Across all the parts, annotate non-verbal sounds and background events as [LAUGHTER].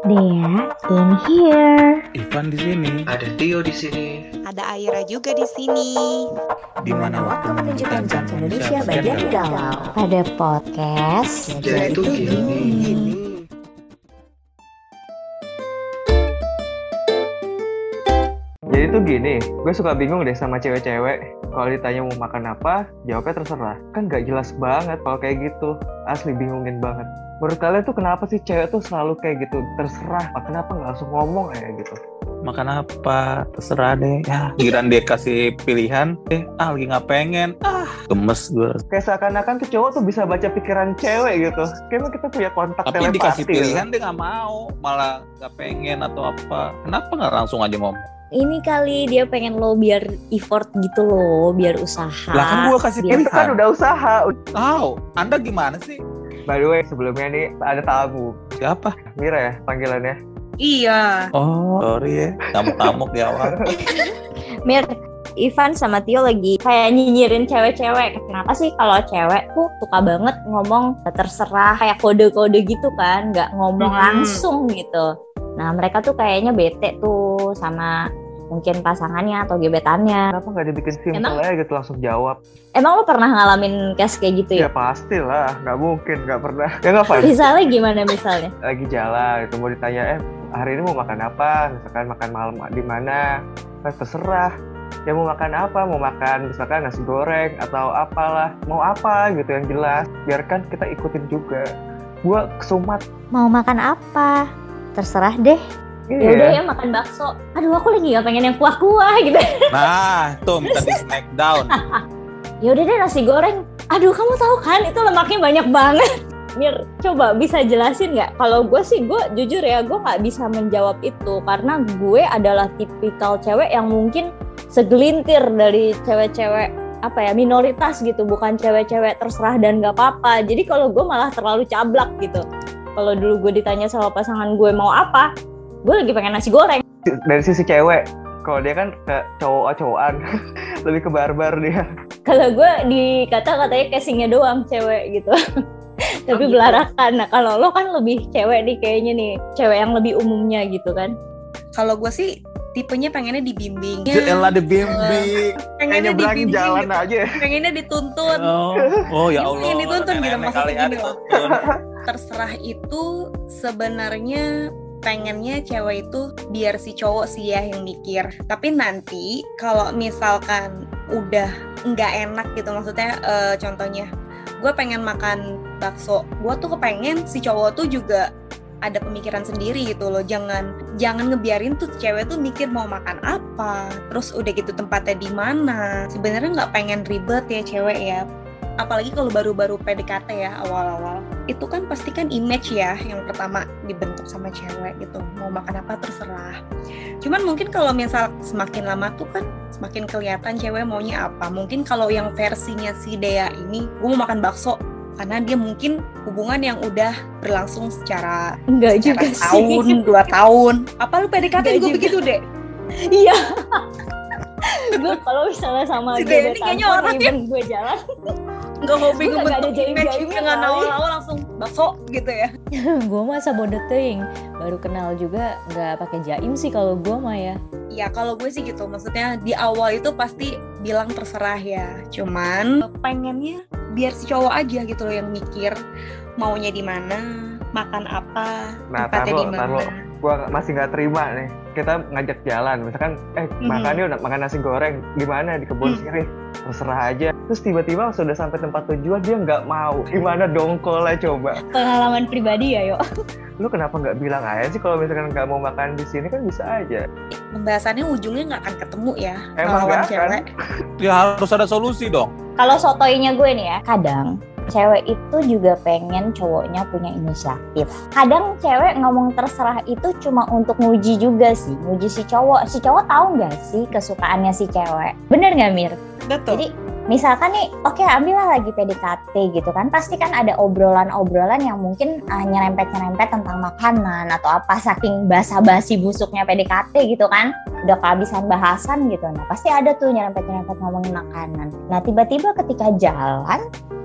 Dea in here. Ivan di sini. Ada Tio di sini. Ada Aira juga di sini. Di mana waktu menunjukkan jam Indonesia bagian galau. Pada podcast Jadi itu gini. Jadi tuh gini, gue suka bingung deh sama cewek-cewek. Kalau ditanya mau makan apa, jawabnya terserah. Kan gak jelas banget kalau kayak gitu. Asli bingungin banget. Menurut kalian tuh kenapa sih cewek tuh selalu kayak gitu? Terserah, kenapa nggak langsung ngomong kayak gitu? Makan apa? Terserah deh. Ya, giliran dia kasih pilihan, eh ah lagi nggak pengen. Ah, gemes gue. Kayak seakan-akan tuh cowok tuh bisa baca pikiran cewek gitu. Kayaknya kita punya kontak Tapi telepati dikasih gitu. pilihan dia nggak mau, malah nggak pengen atau apa. Kenapa nggak langsung aja ngomong? Ini kali dia pengen lo biar effort gitu loh, biar usaha. Lah kan gue kasih biar- Itu kan pilihan. udah usaha. Tahu? Anda gimana sih? By the way, sebelumnya nih ada tamu. Siapa? Mira ya panggilannya. Iya. Oh, sorry ya. Ngamuk-ngamuk di awal. [LAUGHS] Mir, Ivan sama Tio lagi kayak nyinyirin cewek-cewek. Kenapa sih kalau cewek tuh suka banget ngomong terserah kayak kode-kode gitu kan, nggak ngomong Hmm. langsung gitu. Nah mereka tuh kayaknya bete tuh sama mungkin pasangannya atau gebetannya. Kenapa nggak dibikin simple Emang? aja gitu langsung jawab? Emang lo pernah ngalamin case kayak gitu Ya ya? pasti lah, nggak mungkin, nggak pernah. Ya nggak Van? Misalnya gimana misalnya? lagi jalan itu mau ditanya eh hari ini mau makan apa misalkan makan malam di mana kan terserah ya mau makan apa mau makan misalkan nasi goreng atau apalah mau apa gitu yang jelas biarkan kita ikutin juga gua kesumat Mau makan apa? Terserah deh. Ya Iya. udah ya makan bakso. Aduh aku lagi nggak pengen yang kuah-kuah gitu. Nah, tuh minta di smackdown. [LAUGHS] Ya udah deh nasi goreng. Aduh kamu tahu kan itu lemaknya banyak banget. Mir, coba bisa jelasin nggak? Kalau gue sih, gue jujur ya, gue nggak bisa menjawab itu karena gue adalah tipikal cewek yang mungkin segelintir dari cewek-cewek apa ya minoritas gitu, bukan cewek-cewek terserah dan nggak apa-apa. Jadi kalau gue malah terlalu cablak gitu. Kalau dulu gue ditanya sama pasangan gue mau apa, gue lagi pengen nasi goreng. dari sisi cewek kalau dia kan ke cowok-cowokan [LAUGHS] lebih ke barbar dia kalau gue dikata katanya casingnya doang cewek gitu [LAUGHS] tapi gitu. belarakan nah kalau lo kan lebih cewek nih kayaknya nih cewek yang lebih umumnya gitu kan Kalau gue sih tipenya pengennya dibimbing. Elah dibimbing. [LAUGHS] pengennya dibimbing. jalan gitu. aja Pengennya dituntun. Oh, oh ya Ini Allah. yang dituntun gitu, maksudnya kalian gini loh. Terserah itu sebenarnya pengennya cewek itu biar si cowok sih ya yang mikir. Tapi nanti kalau misalkan udah nggak enak gitu maksudnya eh, contohnya gue pengen makan bakso, gue tuh kepengen si cowok tuh juga ada pemikiran sendiri gitu loh. Jangan jangan ngebiarin tuh cewek tuh mikir mau makan apa terus udah gitu tempatnya di mana. Sebenarnya nggak pengen ribet ya cewek ya. Apalagi kalau baru-baru PDKT ya awal-awal itu kan pasti kan image ya yang pertama dibentuk sama cewek gitu. Mau makan apa terserah. Cuman mungkin kalau misal semakin lama tuh kan semakin kelihatan cewek maunya apa. Mungkin kalau yang versinya si Dea ini gue mau makan bakso karena dia mungkin hubungan yang udah berlangsung secara enggak juga secara sih. tahun dua tahun. Apa lu PDKT juga juga. begitu deh iya. [LAUGHS] Gue kalau misalnya sama Si gebetan kayaknya orang gue jalan nggak hobi jaim-jaimnya image dengan awal-awal langsung bakso gitu ya. [LAUGHS] Gue masa bodoh teuing. Baru kenal juga nggak pakai jaim sih kalau gue mah ya. Ya kalau gue sih gitu, maksudnya di awal itu pasti bilang terserah ya. Cuman pengennya biar si cowok aja gitu loh yang mikir maunya di mana, makan apa, Nah, tempatnya di mana. gua masih nggak terima nih kita ngajak jalan. Misalkan eh Mhm. makan yuk makan nasi goreng. Di mana di kebun Hmm. sirih terserah aja. Terus tiba-tiba sudah sampai tempat tujuan dia nggak mau. Gimana dongkolnya coba? Pengalaman pribadi ya yo? Lu kenapa nggak bilang aja sih kalau misalkan nggak mau makan di sini kan bisa aja. Pembahasannya ujungnya nggak akan ketemu ya Emang nggak akan? Ya harus ada solusi dong. kalau sotoinya gue nih ya kadang cewek itu juga pengen cowoknya punya inisiatif. Kadang cewek ngomong terserah itu cuma untuk nguji juga sih nguji si cowok. Si cowok tahu nggak sih kesukaannya si cewek? Bener nggak Mir? Betul. Jadi misalkan nih, oke ambillah lagi PDKT gitu kan, pasti kan ada obrolan-obrolan yang mungkin uh, nyerempet-nyerempet tentang makanan atau apa saking basa-basi busuknya PDKT gitu kan, udah kehabisan bahasan gitu. Nah pasti ada tuh nyerempet-nyerempet ngomongin makanan. Nah tiba-tiba ketika jalan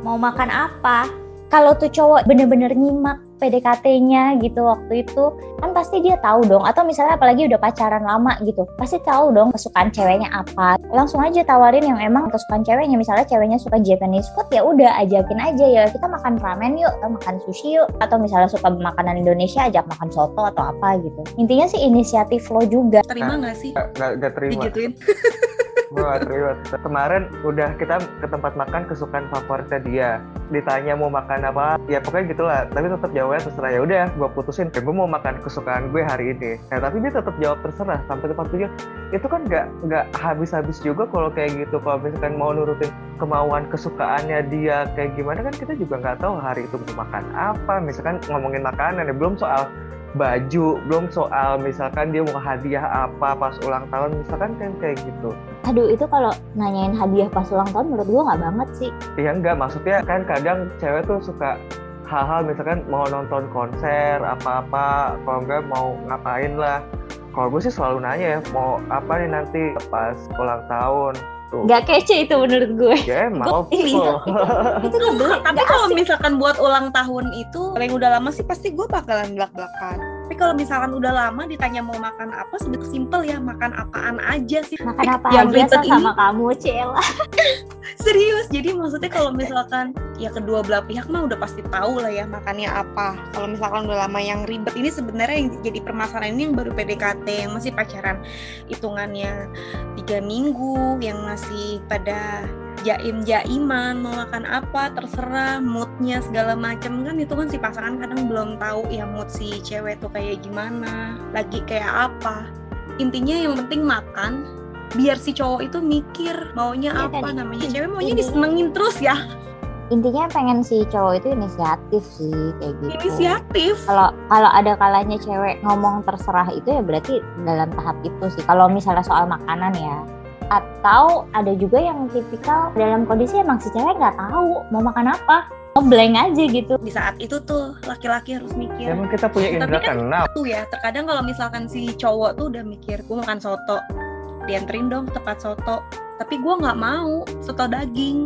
mau makan apa, kalau tuh cowok bener-bener nyimak PDKT-nya gitu waktu itu kan pasti dia tahu dong. Atau misalnya apalagi udah pacaran lama gitu pasti tahu dong kesukaan ceweknya apa. Langsung aja tawarin yang emang kesukaan ceweknya. Misalnya ceweknya suka Japanese food ya udah ajakin aja. Ya kita makan ramen yuk atau makan sushi yuk. Atau misalnya suka makanan Indonesia ajak makan soto atau apa gitu. Intinya sih inisiatif lo juga. Terima nggak sih? Gak, gak, gak terima. Digituin? Gak terima kemarin udah kita ke tempat makan kesukaan favoritnya dia. Ditanya mau makan apa ya pokoknya gitulah. Tapi tetap jawabnya terserah. Ya udah gue putusin. Ya gue mau makan kesukaan gue hari ini. Ya tapi dia tetap jawab terserah. Sampai tempat tujuan. Itu kan nggak nggak habis-habis juga kalau kayak gitu. Kalau misalkan mau nurutin kemauan kesukaannya dia kayak gimana kan kita juga nggak tahu hari itu mau makan apa. Misalkan ngomongin makanan ya belum soal baju belum soal misalkan dia mau hadiah apa pas ulang tahun misalkan kan kayak gitu aduh itu kalau nanyain hadiah pas ulang tahun menurut gue nggak banget sih Iya enggak, maksudnya kan kadang cewek tuh suka hal-hal misalkan mau nonton konser apa-apa, kalau enggak mau ngapain lah. Kalau gue sih selalu nanya ya, mau apa nih nanti pas ulang tahun. Tuh. nggak kece itu menurut gue Ya emang. Gue- itu tuh beli Tapi kalau misalkan buat ulang tahun itu yang udah lama sih pasti gue bakalan belak-belakan. Tapi kalau misalkan udah lama ditanya mau makan apa, sebetulnya simple ya makan apaan aja sih. makan apa Yang aja ribet Sa, ini- sama kamu Cela [LAUGHS] Serius, jadi maksudnya kalau misalkan ya kedua belah pihak mah udah pasti tahu lah ya makannya apa. Kalau misalkan udah lama yang ribet ini sebenarnya yang jadi permasalahan ini yang baru PDKT yang masih pacaran hitungannya tiga minggu yang masih pada jaim jaiman mau makan apa terserah moodnya segala macam kan itu kan si pasangan kadang belum tahu ya mood si cewek tuh kayak gimana lagi kayak apa. Intinya yang penting makan biar si cowok itu mikir maunya Iya, apa tadi. namanya. [LAUGHS] Cewek maunya Intinya- disenengin terus ya. Intinya pengen si cowok itu inisiatif sih kayak gitu. Inisiatif. Kalau kalau ada kalanya cewek ngomong terserah itu ya berarti dalam tahap itu sih. Kalau misalnya soal makanan ya atau ada juga yang tipikal dalam kondisi emang si cewek nggak tahu mau makan apa. Ngeblank aja gitu. Di saat itu tuh laki-laki harus mikir. Emang kita punya Tapi kan- tuh ya terkadang kalau misalkan si cowok tuh udah mikir gue makan soto. Dianterin dong ke tempat soto. Tapi gue nggak mau soto daging.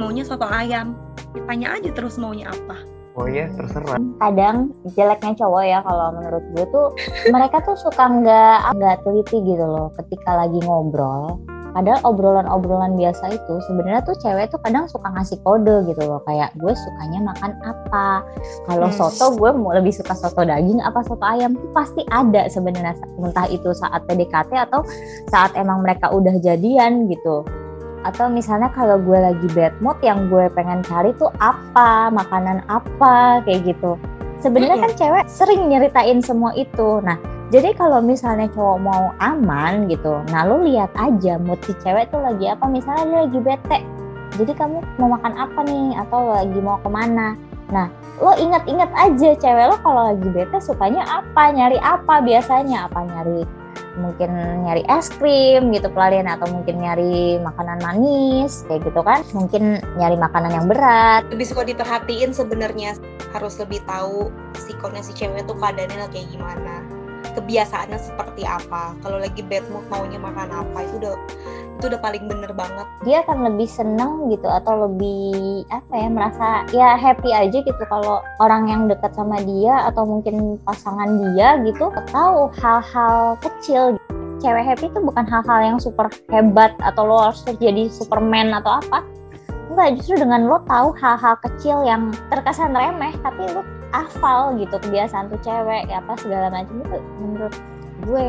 Maunya soto ayam. Ditanya aja terus maunya apa. Oh iya, terserah. kadang jeleknya cowok ya kalau menurut gue tuh mereka tuh suka nggak nggak teliti gitu loh. Ketika lagi ngobrol padahal obrolan-obrolan biasa itu sebenarnya tuh cewek tuh kadang suka ngasih kode gitu loh. Kayak gue sukanya makan apa? Kalau Hmm. soto gue mau lebih suka soto daging apa soto ayam? Tuh pasti ada sebenarnya entah itu saat PDKT atau saat emang mereka udah jadian gitu. Atau misalnya kalau gue lagi bad mood yang gue pengen cari tuh apa? Makanan apa? Kayak gitu. Sebenarnya kan cewek sering nyeritain semua itu. Nah jadi kalau misalnya cowok mau aman gitu nah lo lihat aja mood si cewek tuh lagi apa. Misalnya dia lagi bete jadi kamu mau makan apa nih? Atau lagi mau ke mana? Nah lo inget-inget aja cewek lo kalau lagi bete sukanya apa nyari apa biasanya? Apa nyari mungkin nyari es krim gitu pelarian atau mungkin nyari makanan manis kayak gitu kan? Mungkin nyari makanan yang berat. Lebih suka diperhatiin sebenarnya. Harus lebih tahu si cewek tuh keadaannya kayak gimana kebiasaannya seperti apa? Kalau lagi bad mood maunya makan apa? Itu udah itu udah paling bener banget. Dia akan lebih seneng gitu atau lebih apa ya merasa ya happy aja gitu kalau orang yang dekat sama dia atau mungkin pasangan dia gitu tahu hal-hal kecil. Cewek happy itu bukan hal-hal yang super hebat atau lo harus jadi superman atau apa. Enggak justru dengan lo tahu hal-hal kecil yang terkesan remeh tapi lo hafal gitu kebiasaan tuh cewek ya apa segala macam itu menurut gue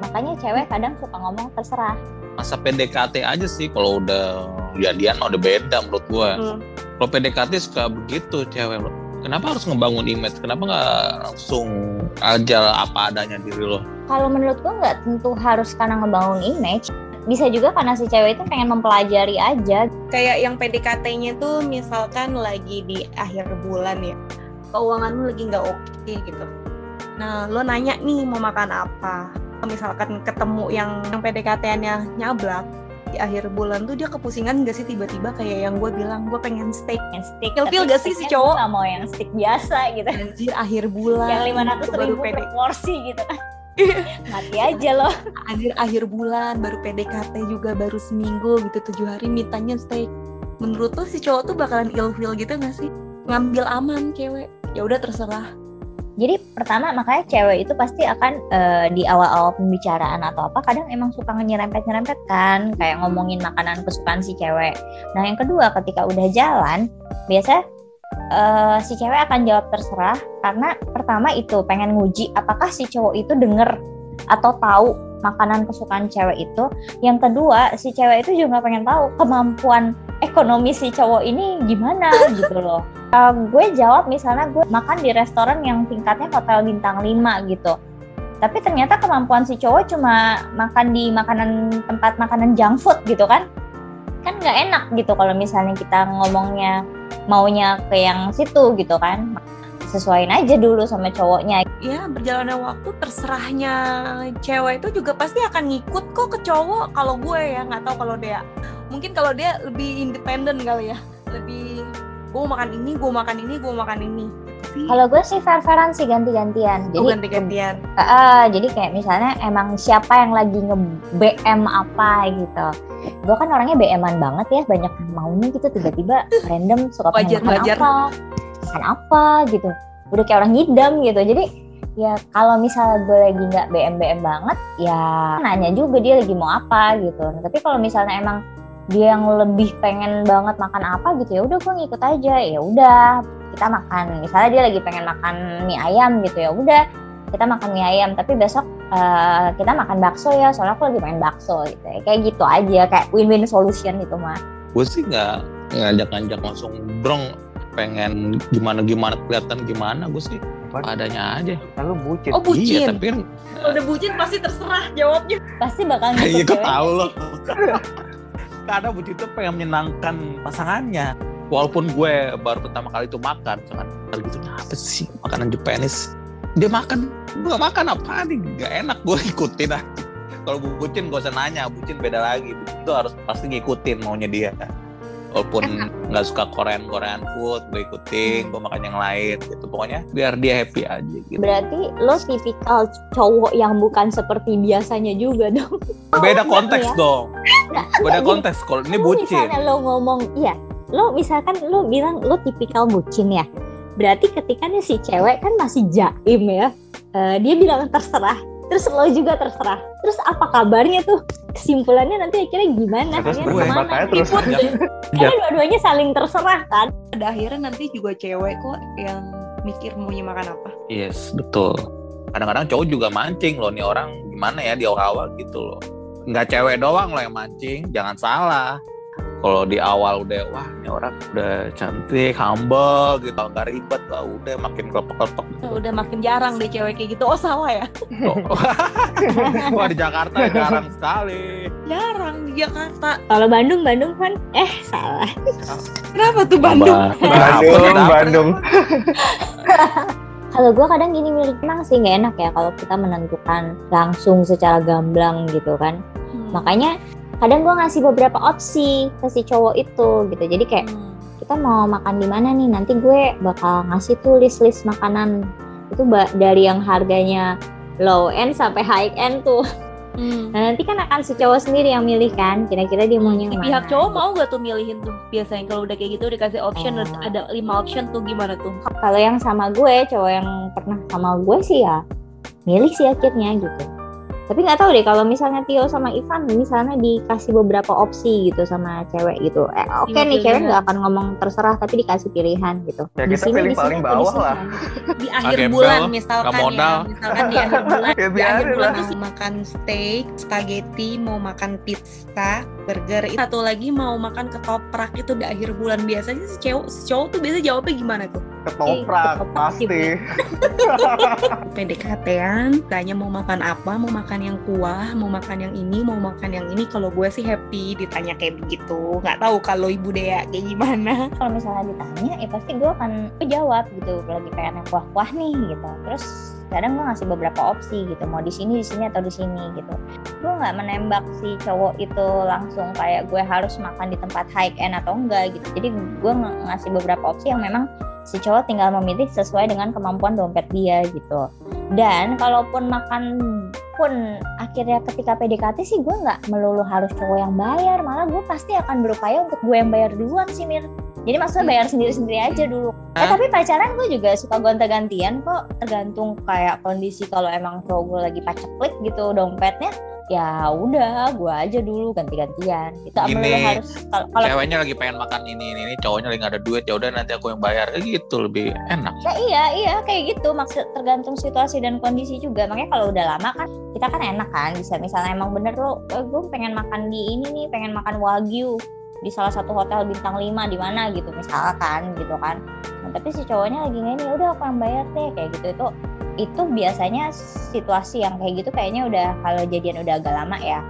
makanya cewek kadang suka ngomong terserah masa PDKT aja sih kalau udah jadian udah beda menurut gua. Kalau PDKT suka begitu cewek lo. Kenapa harus ngebangun image? Kenapa nggak langsung aja apa adanya diri lo? kalau menurut gue nggak tentu harus karena ngebangun image bisa juga karena si cewek itu pengen mempelajari aja kayak yang PDKT-nya tuh misalkan lagi di akhir bulan ya keuangan lu lagi nggak oke gitu. Nah lo nanya nih mau makan apa? Misalkan ketemu yang yang PDKT-nya nyablak di akhir bulan tuh dia kepusingan gak sih tiba-tiba? Kayak yang gue bilang gue pengen steak. Yang stick Ilfil tapi gak sih si cowok? nggak mau yang stick biasa gitu. Anjir akhir bulan. Yang lima ratus ribu per porsi gitu. Kan [LAUGHS] mati aja loh anjir akhir bulan baru PDKT juga baru seminggu gitu tujuh hari mintanya steak. Menurut lo si cowok tuh bakalan ilfil gitu gak sih? Ngambil aman cewek ya udah terserah Jadi pertama makanya cewek itu pasti akan eh, di awal-awal pembicaraan atau apa kadang emang suka nyerempet-nyerempet kan kayak ngomongin makanan kesukaan si cewek. Nah yang kedua ketika udah jalan biasa eh, si cewek akan jawab terserah karena pertama itu pengen nguji apakah si cowok itu denger atau tahu makanan kesukaan cewek itu. Yang kedua si cewek itu juga pengen tahu kemampuan ekonomi si cowok ini gimana gitu loh. Uh, gue jawab misalnya gue makan di restoran yang tingkatnya hotel bintang 5 gitu. Tapi ternyata kemampuan si cowok cuma makan di makanan tempat makanan junk food gitu kan. Kan nggak enak gitu kalau misalnya kita ngomongnya maunya ke yang situ gitu kan. Sesuaiin aja dulu sama cowoknya. ya berjalannya waktu terserahnya cewek itu juga pasti akan ngikut kok ke cowok kalau gue ya nggak tahu kalau dia mungkin kalau dia lebih independen kali ya lebih gue makan ini gue makan ini gue makan ini gitu Kalau gue sih fair-fairan sih ganti-gantian. Oh, Jadi ganti-gantian Ah, jadi kayak misalnya emang siapa yang lagi nge-BM apa gitu. Gue kan orangnya BM-an banget ya, banyak maunya gitu tiba-tiba random suka pengen Wajar, makan wajar. apa, makan apa gitu. Udah kayak orang ngidam gitu. Jadi ya kalau misalnya gue lagi nggak BM BM banget, ya nanya juga dia lagi mau apa gitu. Nah, tapi kalau misalnya emang dia yang lebih pengen banget makan apa gitu ya udah gue ngikut aja ya udah kita makan misalnya dia lagi pengen makan mie ayam gitu ya udah kita makan mie ayam tapi besok eh, kita makan bakso ya soalnya aku lagi pengen bakso gitu ya. kayak gitu aja kayak win-win solution itu mah gue sih nggak ngajak-ngajak langsung brong pengen gimana gimana kelihatan gimana gue sih? Apaan? adanya aja. Lalu bucin. oh bucin? Iya tapi kan kalau udah bucin pasti terserah jawabnya. Pasti bakal ngikut [LAUGHS] gitu cewek. tahu loh [LAUGHS] kadang bucin tuh pengen menyenangkan pasangannya. Walaupun gue baru pertama kali itu makan jangan gitu apa sih makanan Japanese? Dia makan gue gak makan apa nih gak enak gue ikutin aja. Kalau bucin gak usah nanya bucin beda lagi. Bucin tuh harus pasti ngikutin maunya dia walaupun nggak suka Korean Korean food gue ikutin gue makan yang lain gitu. Pokoknya biar dia happy aja gitu. Berarti lo tipikal cowok yang bukan seperti biasanya juga dong. [LAUGHS] Beda konteks ya. dong. beda konteks kalau ini bucin. misalnya lo ngomong iya lo misalkan lo bilang lo tipikal bucin ya. Berarti ketika nih si cewek kan masih jaim ya eh, dia bilang terserah terus lo juga terserah terus apa kabarnya tuh kesimpulannya nanti akhirnya gimana Terus ke mana? terus. [LAUGHS] Karena dua-duanya saling terserah kan pada akhirnya nanti juga cewek kok yang mikir maunya makan apa Yes, betul. Kadang-kadang cowok juga mancing loh nih orang gimana ya di awal-awal gitu loh. Nggak cewek doang loh yang mancing, jangan salah. Kalau di awal udah wah ini orang udah cantik, humble gitu, nggak ribet lah udah makin kelepek-kelepek. udah makin jarang deh cewek kayak gitu oh salah ya Oh. [LAUGHS] wah di Jakarta jarang sekali. jarang di Jakarta kalau Bandung Bandung kan eh salah kenapa tuh Bandung Bandung, Bandung. kalau gue kadang gini milik emang sih nggak enak ya kalau kita menentukan langsung secara gamblang gitu kan Hmm. makanya kadang gue ngasih beberapa opsi ke si cowok itu gitu. Jadi kayak Hmm. kita mau makan di mana nih? Nanti gue bakal ngasih tuh list list makanan. Itu dari yang harganya low end sampai high end tuh. Hmm. nah nanti kan akan si cowok sendiri yang milih kan kira-kira dia Si yang pihak mana. cowok mau gak tuh milihin tuh? Biasanya kalau udah kayak gitu dikasih option Oh. ada lima option tuh gimana tuh? Kalau yang sama gue cowok yang pernah sama gue sih ya milih sih akhirnya gitu tapi nggak tahu deh kalau misalnya Tio sama Ivan misalnya dikasih beberapa opsi gitu sama cewek gitu. Eh, oke Iya, nih cewek pilihan. nggak akan ngomong terserah tapi dikasih pilihan gitu. Ya, Di kita sini, pilih di sini, paling bawah lah. [LAUGHS] di akhir gembel, bulan misalkan ya misalkan di akhir bulan. [LAUGHS] Ya di akhir bulan lah. tuh makan steak spaghetti mau makan pizza burger satu lagi mau makan ketoprak itu di akhir bulan. Biasanya si cowok si cowok tuh biasa jawabnya gimana tuh Ketoprak, ketoprak pasti. [LAUGHS] PDKT-an tanya mau makan apa mau makan yang kuah mau makan yang ini mau makan yang ini. Kalau gue sih happy ditanya kayak begitu. Nggak tahu kalau ibu Dea kayak gimana. [LAUGHS] Kalau misalnya ditanya ya pasti gue akan jawab gitu. Lagi pengen yang kuah-kuah nih gitu. Terus kadang gue ngasih beberapa opsi gitu. Mau di sini di sini atau di sini gitu. Gue nggak menembak si cowok itu langsung kayak gue harus makan di tempat high end atau enggak gitu. Jadi gue ng- ngasih beberapa opsi yang memang si cowok tinggal memilih sesuai dengan kemampuan dompet dia gitu. Dan kalaupun makan pun akhirnya ketika PDKT sih gue nggak melulu harus cowok yang bayar. Malah gue pasti akan berupaya untuk gue yang bayar duluan sih Mir. Jadi maksudnya bayar sendiri-sendiri aja dulu. Eh tapi pacaran gue juga suka gonta-gantian kok, tergantung kayak kondisi kalau emang cowok gue lagi paceklik gitu dompetnya, ya udah gue aja dulu ganti-gantian. Itu apa lu harus kalau kalau Ceweknya lagi pengen makan ini ini, ini cowoknya lagi nggak ada duit ya udah nanti aku yang bayar. Kayak gitu lebih enak. Ya iya iya kayak gitu. Maksud tergantung situasi dan kondisi juga. Makanya kalau udah lama kan kita kan enak kan bisa. Misalnya emang bener lo eh, gue pengen makan di ini nih pengen makan wagyu di salah satu hotel bintang 5 di mana gitu misalkan gitu kan. Nah, tapi si cowoknya lagi ini udah aku yang bayar deh kayak gitu. Itu itu biasanya situasi yang kayak gitu kayaknya udah kalau jadian udah agak lama ya.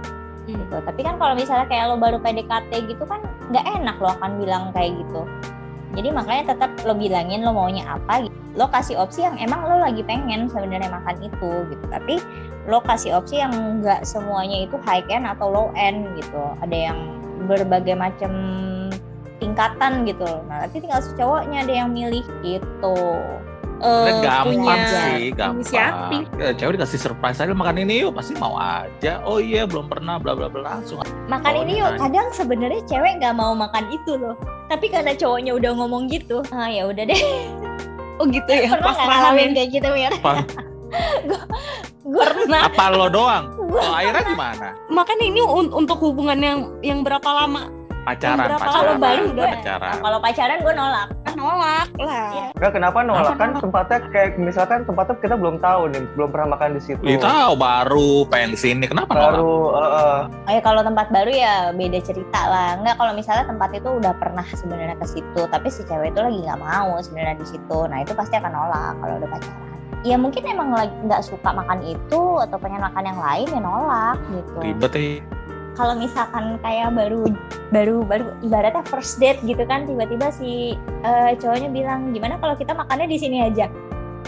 Gitu. Tapi kan kalau misalnya kayak lo baru PDKT gitu kan nggak enak lo akan bilang kayak gitu. Jadi makanya tetap lo bilangin lo maunya apa gitu. lo kasih opsi yang emang lo lagi pengen sebenarnya makan itu gitu. Tapi lo kasih opsi yang nggak semuanya itu high end atau low end gitu. Ada yang berbagai macam tingkatan gitu. Nah nanti tinggal si cowoknya ada yang milih gitu Eh, gampang punya sih, gampang. inisiatif. Ya, cewek dikasih surprise aja makan ini yuk, pasti mau aja. Oh iya, belum pernah, bla bla bla langsung. makan Oh, ini yuk nanya. kadang sebenarnya cewek nggak mau makan itu loh tapi karena cowoknya udah ngomong gitu ah ya udah deh [LAUGHS] Oh gitu ya, pernah nggak ngalamin ya. kayak gitu Mir? Apa? [LAUGHS] gue Pernah. Apa lo doang? Kalau akhirnya gimana? Makanya ini un- untuk hubungan yang yang berapa lama? Pacaran, Berapa pacaran. kalau baru gue pacaran. kalau pacaran gue nolak Kan nolak. Enggak kenapa nolak Kenapa kan nolak? tempatnya kayak misalkan tempatnya kita belum tahu nih, belum pernah makan di situ. Lu tahu baru pengen di sini. Kenapa nolak? Baru eh, eh, Oh ya kalau tempat baru ya beda cerita lah. Enggak kalau misalnya tempat itu udah pernah sebenarnya ke situ, tapi si cewek itu lagi nggak mau sebenarnya di situ. Nah itu pasti akan nolak kalau udah pacaran. Ya mungkin emang lagi nggak suka makan itu atau pengen makan yang lain ya nolak gitu. Ribet ya. Kalau misalkan kayak baru baru baru ibaratnya first date gitu kan tiba-tiba si eh, cowoknya bilang gimana kalau kita makannya di sini aja.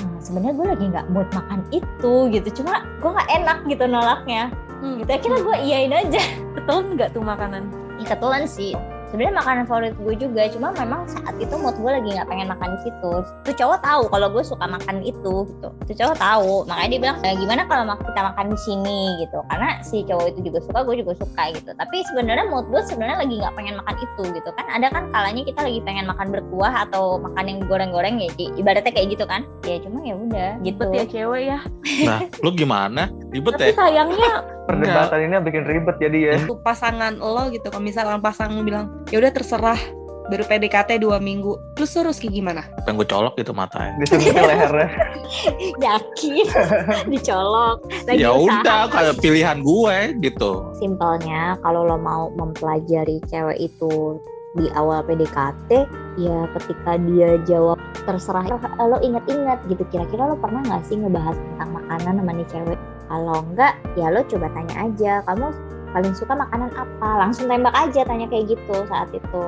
Hmm, sebenarnya gue lagi nggak mood makan itu gitu, cuma gue nggak enak gitu nolaknya. Hmm. Gitu akhirnya gue iyain aja. Betul nggak tuh makanan? Ya, kebetulan sih sebenarnya makanan favorit gue juga cuma memang saat itu mood gue lagi nggak pengen makan di situ tuh cowok tahu kalau gue suka makan itu gitu. Tuh cowok tahu makanya dia bilang "Eh, gimana kalau kita makan di sini? Gitu. Karena si cowok itu juga suka gue juga suka gitu. Tapi sebenarnya mood gue sebenarnya lagi nggak pengen makan itu gitu. Kan ada kan kalanya kita lagi pengen makan berkuah atau makan yang goreng-goreng ya ibaratnya kayak gitu kan? Ya cuma ya udah gitu. Ribet ya cewek ya. Nah, lu gimana? Ribet Tapi ya? sayangnya perdebatan ini bikin ribet jadi ya. tuh pasangan lo gitu. Kalau misalkan pasangan lo bilang, ya udah terserah baru PDKT dua minggu. Terus terus kayak gimana? Pengen gue colok gitu matanya. Disebutnya [LAUGHS] lehernya. [LAUGHS] yakin [LAUGHS] dicolok lagi ya udah, kayak pilihan gue gitu. simpelnya kalau lo mau mempelajari cewek itu di awal PDKT ya ketika dia jawab terserah eh, lo inget-inget gitu kira-kira lo pernah nggak sih ngebahas tentang makanan sama nih cewek kalau enggak ya lo coba tanya aja kamu paling suka makanan apa? Langsung tembak aja tanya kayak gitu saat itu.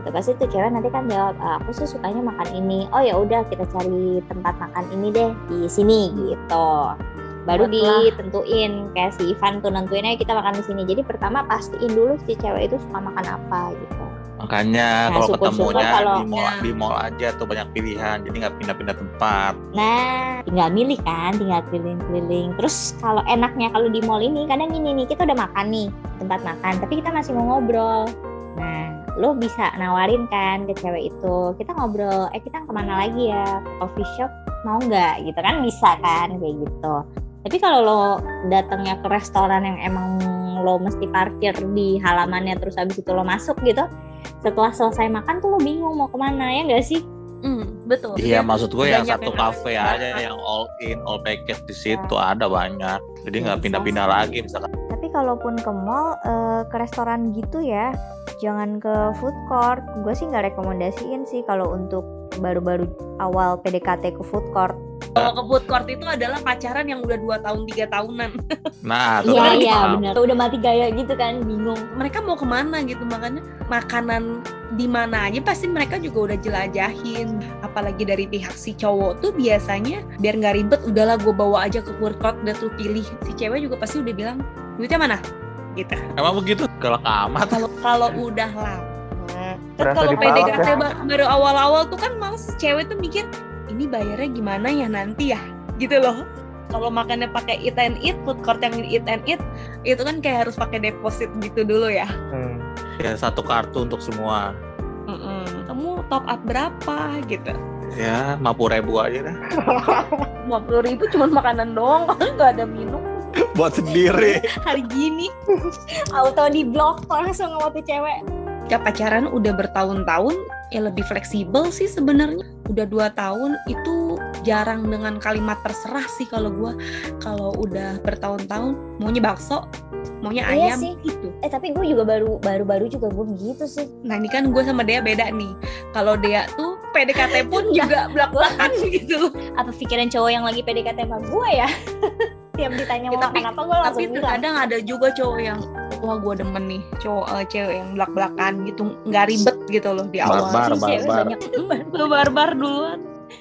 Gitu pasti tuh cewek nanti kan jawab "Ah, aku sih sukanya makan ini. Oh ya udah kita cari tempat makan ini deh di sini gitu. Baru Buatlah. ditentuin kayak si Ivan tuh nentuinnya kita makan di sini. Jadi pertama pastiin dulu si cewek itu suka makan apa gitu Makanya Nah, kalau ketemunya kalau- di mall, di mall aja tuh banyak pilihan, jadi nggak pindah-pindah tempat. nah tinggal milih kan tinggal keliling-keliling. Terus kalau enaknya kalau di mall ini kadang gini nih kita udah makan nih tempat makan tapi kita masih mau ngobrol. Nah lo bisa nawarin kan ke cewek itu kita ngobrol eh kita ke mana lagi ya? Coffee shop mau nggak? Gitu kan bisa kan kayak gitu. Tapi kalau lo datangnya ke restoran yang emang lo mesti parkir di halamannya terus habis itu lo masuk gitu setelah selesai makan tuh lo bingung mau ke mana ya nggak sih Hmm, betul. Iya, maksud gue yang banyak satu yang kafe aja yang all in, all package di situ ada banyak. Jadi nggak Bisa pindah-pindah lagi misalkan. Tapi kalaupun ke mall, eh, ke restoran gitu ya, jangan ke food court. Gue sih nggak rekomendasiin sih kalau untuk baru-baru awal PDKT ke food court. Kalau ke food court itu adalah pacaran yang udah 2 tahun, tiga tahunan. [LAUGHS] Nah, tuh Iya kan iya paham. benar. Udah mati gaya gitu kan, bingung. Mereka mau ke mana gitu, makanya makanan di mana aja pasti mereka juga udah jelajahin. Apalagi dari pihak si cowok tuh biasanya biar nggak ribet, udahlah gue bawa aja ke food court, udah tuh pilih. Si cewek juga pasti udah bilang, duitnya mana? Gitu. Emang begitu? Galak amat. Kalau kalau udah lama, kan kalau PDKT ya. ba- baru awal-awal tuh kan malah si cewek tuh mikir ini bayarnya gimana ya nanti ya gitu loh. Kalau makannya pakai eat and eat, food court yang eat and eat, itu kan kayak harus pakai deposit gitu dulu ya. Hmm. Ya satu kartu untuk semua. Mm-mm. top up berapa gitu Ya, 50 ribu aja dah. [LAUGHS] lima puluh ribu cuma makanan doang [LAUGHS] nggak ada minum [LAUGHS] Buat sendiri. hari gini auto di blok langsung sama tuh cewek ya pacaran udah bertahun-tahun ya lebih fleksibel sih sebenarnya. Udah dua tahun itu jarang dengan kalimat terserah sih kalau gua. Kalau udah bertahun-tahun maunya bakso maunya Iya ayam sih. gitu. Eh tapi gue juga baru baru baru juga gue begitu sih. Nah ini kan gue sama Dea beda nih. Kalau Dea tuh PDKT [LAUGHS] pun juga belak-belakan [LAUGHS] gitu apa pikiran cowok yang lagi PDKT sama gue ya? [LAUGHS] Tiap ditanya Ya, mau tapi- makan apa gue langsung tapi bilang. terkadang ada juga cowok yang wah gue demen nih cowok eh, cewek yang belak-belakan gitu nggak ribet gitu loh di awal Barbar, barbar. banyak Lu barbar duluan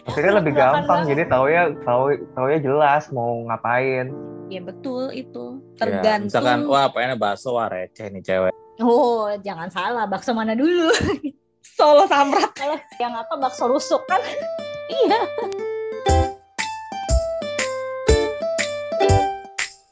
Maksudnya lebih gampang, banget. jadi tahu ya tahu tahu ya jelas mau ngapain. ya betul itu Ya, tergantung misalkan, wah pengennya bakso, wah receh nih cewek. oh jangan salah bakso mana dulu [LAUGHS] solo samrat kalau yang apa bakso rusuk kan iya